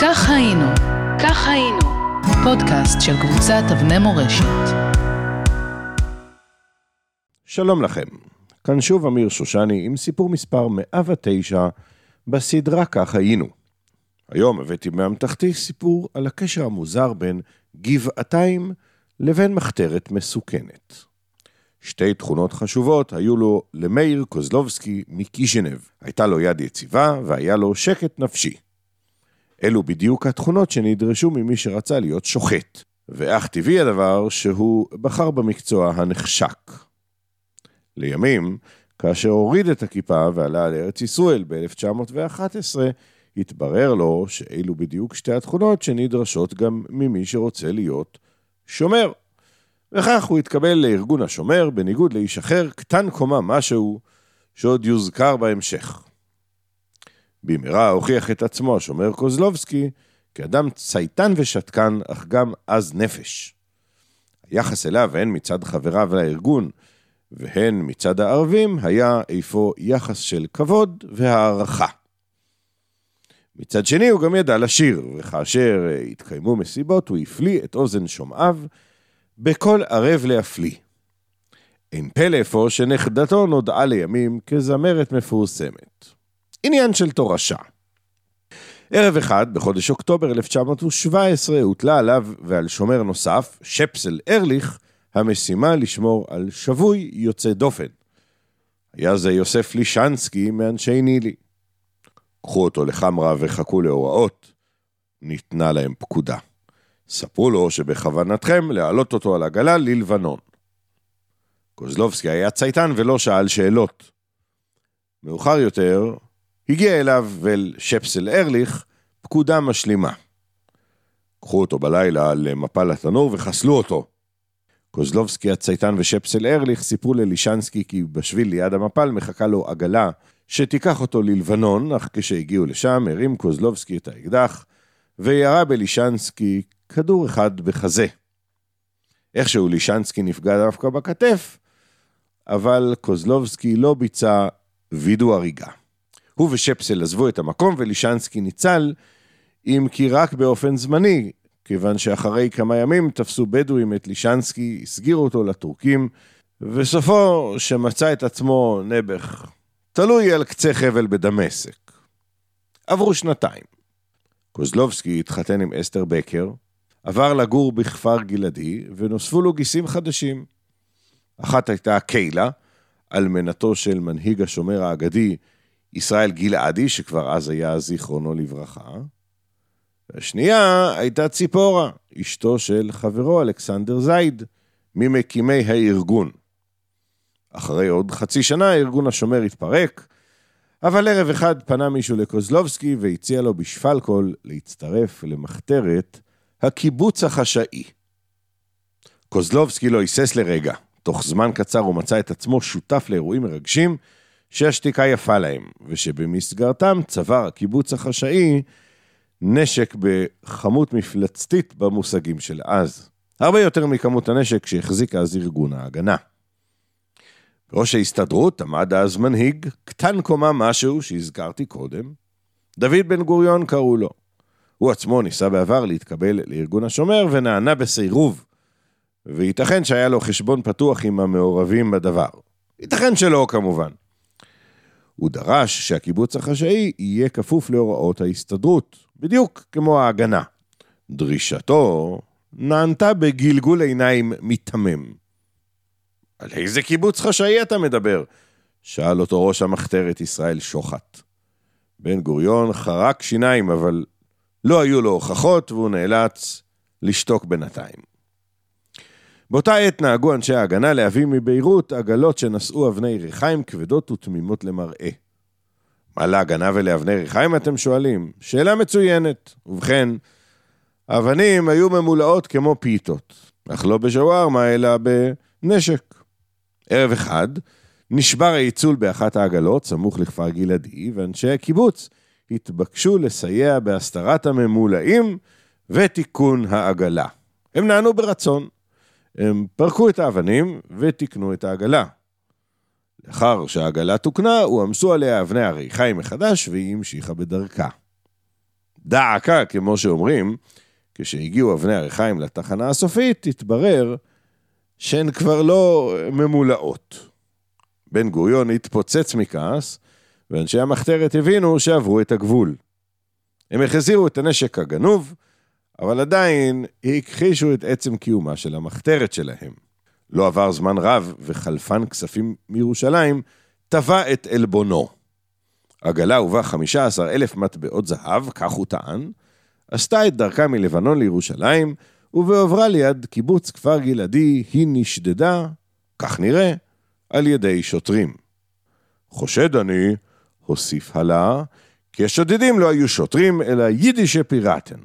כך היינו, כך היינו, פודקאסט של קבוצת אבני מורשת. שלום לכם, כאן שוב אמיר שושני עם סיפור מספר 109 בסדרה כך היינו. היום הבאתי מאמתחתי סיפור על הקשר המוזר בין גבעתיים לבין מחתרת מסוכנת. שתי תכונות חשובות היו לו למאיר קוזלובסקי מקישינב. הייתה לו יד יציבה והיה לו שקט נפשי. אלו בדיוק התכונות שנדרשו ממי שרצה להיות שוחט. ואך טבעי הדבר שהוא בחר במקצוע הנחשק. לימים, כאשר הוריד את הכיפה ועלה לארץ ישראל ב-1911, התברר לו שאלו בדיוק שתי התכונות שנדרשות גם ממי שרוצה להיות שומר. וכך הוא התקבל לארגון השומר, בניגוד לאיש אחר, קטן קומה משהו, שעוד יוזכר בהמשך. במהרה הוכיח את עצמו השומר קוזלובסקי כאדם צייתן ושתקן, אך גם עז נפש. היחס אליו, הן מצד חבריו לארגון, והן מצד הערבים, היה איפה יחס של כבוד והערכה. מצד שני, הוא גם ידע לשיר, וכאשר התקיימו מסיבות, הוא הפליא את אוזן שומעיו בקול ערב להפליא. אין פלא אפוא שנכדתו נודעה לימים כזמרת מפורסמת. עניין של תורשה. ערב אחד, בחודש אוקטובר 1917, הוטלה עליו ועל שומר נוסף, שפסל ארליך, המשימה לשמור על שבוי יוצא דופן. היה זה יוסף לישנסקי מאנשי נילי. קחו אותו לחמרה וחכו להוראות. ניתנה להם פקודה. ספרו לו שבכוונתכם להעלות אותו על עגלה ללבנון. קוזלובסקי היה צייתן ולא שאל שאלות. מאוחר יותר, הגיע אליו ואל שפסל ארליך פקודה משלימה. קחו אותו בלילה למפל התנור וחסלו אותו. קוזלובסקי הצייתן ושפסל ארליך סיפרו ללישנסקי כי בשביל ליד המפל מחכה לו עגלה שתיקח אותו ללבנון, אך כשהגיעו לשם הרים קוזלובסקי את האקדח וירה בלישנסקי כדור אחד בחזה. איכשהו לישנסקי נפגע דווקא בכתף, אבל קוזלובסקי לא ביצע וידוא הריגה. הוא ושפסל עזבו את המקום ולישנסקי ניצל, אם כי רק באופן זמני, כיוון שאחרי כמה ימים תפסו בדואים את לישנסקי, הסגירו אותו לטורקים, וסופו שמצא את עצמו נעבך, תלוי על קצה חבל בדמשק. עברו שנתיים. קוזלובסקי התחתן עם אסתר בקר, עבר לגור בכפר גלעדי, ונוספו לו גיסים חדשים. אחת הייתה קיילה, אלמנתו של מנהיג השומר האגדי, ישראל גלעדי, שכבר אז היה זיכרונו לברכה. והשנייה הייתה ציפורה, אשתו של חברו אלכסנדר זייד, ממקימי הארגון. אחרי עוד חצי שנה ארגון השומר התפרק, אבל ערב אחד פנה מישהו לקוזלובסקי והציע לו בשפלקול להצטרף למחתרת הקיבוץ החשאי. קוזלובסקי לא היסס לרגע. תוך זמן קצר הוא מצא את עצמו שותף לאירועים מרגשים שהשתיקה יפה להם, ושבמסגרתם צבר הקיבוץ החשאי נשק בכמות מפלצתית במושגים של אז. הרבה יותר מכמות הנשק שהחזיק אז ארגון ההגנה. בראש ההסתדרות עמד אז מנהיג, קטן קומה משהו שהזכרתי קודם. דוד בן גוריון קראו לו. הוא עצמו ניסה בעבר להתקבל לארגון השומר ונענה בסירוב. וייתכן שהיה לו חשבון פתוח עם המעורבים בדבר. ייתכן שלא, כמובן. הוא דרש שהקיבוץ החשאי יהיה כפוף להוראות ההסתדרות, בדיוק כמו ההגנה. דרישתו נענתה בגלגול עיניים מיתמם. על איזה קיבוץ חשאי אתה מדבר? שאל אותו ראש המחתרת ישראל שוחט. בן גוריון חרק שיניים, אבל לא היו לו הוכחות והוא נאלץ לשתוק בינתיים. באותה עת נהגו אנשי ההגנה להביא מביירות עגלות שנשאו אבני ריחיים כבדות ותמימות למראה. מה להגנה ולאבני ריחיים אתם שואלים? שאלה מצוינת. ובכן, האבנים היו ממולאות כמו פיתות, אך לא בשווארמה אלא בנשק. ערב אחד נשבר העיצול באחת העגלות, סמוך לכפר גלעדי, ואנשי הקיבוץ התבקשו לסייע בהסתרת הממולאים ותיקון העגלה. הם נענו ברצון. הם פרקו את האבנים ותיקנו את העגלה. לאחר שהעגלה תוקנה, הועמסו עליה אבני הריחיים מחדש והיא המשיכה בדרכה. דעקה, כמו שאומרים, כשהגיעו אבני הריחיים לתחנה הסופית, התברר שהן כבר לא ממולאות. בן גוריון התפוצץ מכעס, ואנשי המחתרת הבינו שעברו את הגבול. הם החזירו את הנשק הגנוב, אבל עדיין הכחישו את עצם קיומה של המחתרת שלהם. לא עבר זמן רב, וחלפן כספים מירושלים טבע את עלבונו. עגלה ובה 15 אלף מטבעות זהב, כך הוא טען, עשתה את דרכה מלבנון לירושלים, ובעוברה ליד קיבוץ כפר גלעדי היא נשדדה, כך נראה, על ידי שוטרים. חושד אני, הוסיף הלה, כי השודדים לא היו שוטרים, אלא יידישי פיראטן.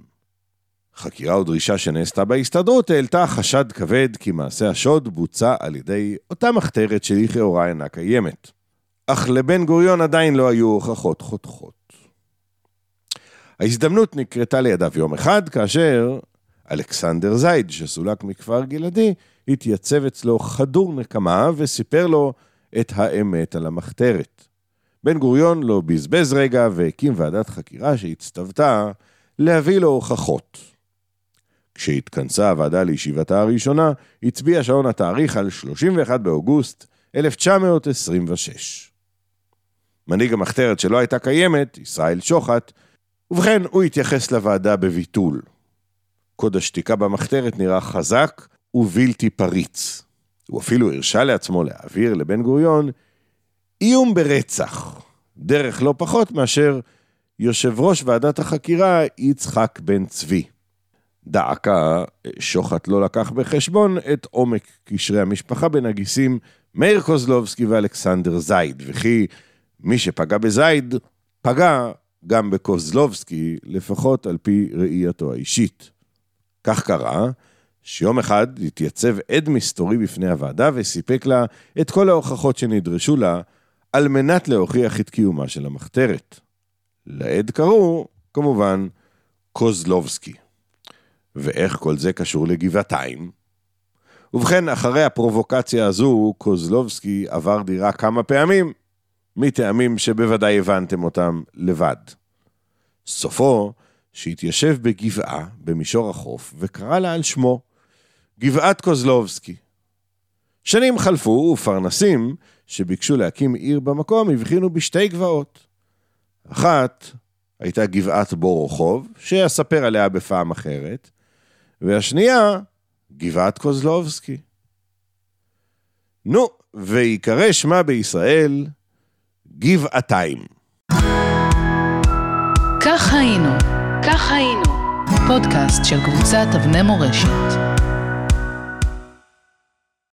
חקירה ודרישה שנעשתה בהסתדרות העלתה חשד כבד כי מעשה השוד בוצע על ידי אותה מחתרת שלכאורה אינה קיימת. אך לבן גוריון עדיין לא היו הוכחות חותכות. ההזדמנות נקרתה לידיו יום אחד, כאשר אלכסנדר זייד, שסולק מכפר גלעדי, התייצב אצלו חדור נקמה וסיפר לו את האמת על המחתרת. בן גוריון לא בזבז רגע והקים ועדת חקירה שהצטוותה להביא לו הוכחות. כשהתכנסה הוועדה לישיבתה הראשונה, הצביע שעון התאריך על 31 באוגוסט 1926. מנהיג המחתרת שלא הייתה קיימת, ישראל שוחט, ובכן, הוא התייחס לוועדה בביטול. קוד השתיקה במחתרת נראה חזק ובלתי פריץ. הוא אפילו הרשה לעצמו להעביר לבן גוריון איום ברצח, דרך לא פחות מאשר יושב ראש ועדת החקירה יצחק בן צבי. דעקה, שוחט לא לקח בחשבון את עומק קשרי המשפחה בין הגיסים מאיר קוזלובסקי ואלכסנדר זייד, וכי מי שפגע בזייד, פגע גם בקוזלובסקי, לפחות על פי ראייתו האישית. כך קרה, שיום אחד התייצב עד מסתורי בפני הוועדה וסיפק לה את כל ההוכחות שנדרשו לה על מנת להוכיח את קיומה של המחתרת. לעד קראו, כמובן, קוזלובסקי. ואיך כל זה קשור לגבעתיים? ובכן, אחרי הפרובוקציה הזו, קוזלובסקי עבר דירה כמה פעמים, מטעמים שבוודאי הבנתם אותם לבד. סופו, שהתיישב בגבעה במישור החוף וקרא לה על שמו, גבעת קוזלובסקי. שנים חלפו ופרנסים שביקשו להקים עיר במקום הבחינו בשתי גבעות. אחת הייתה גבעת בורוכוב, שאספר עליה בפעם אחרת, והשנייה, גבעת קוזלובסקי. נו, ויקרא שמה בישראל גבעתיים. כך היינו, כך היינו, פודקאסט של קבוצת אבני מורשת.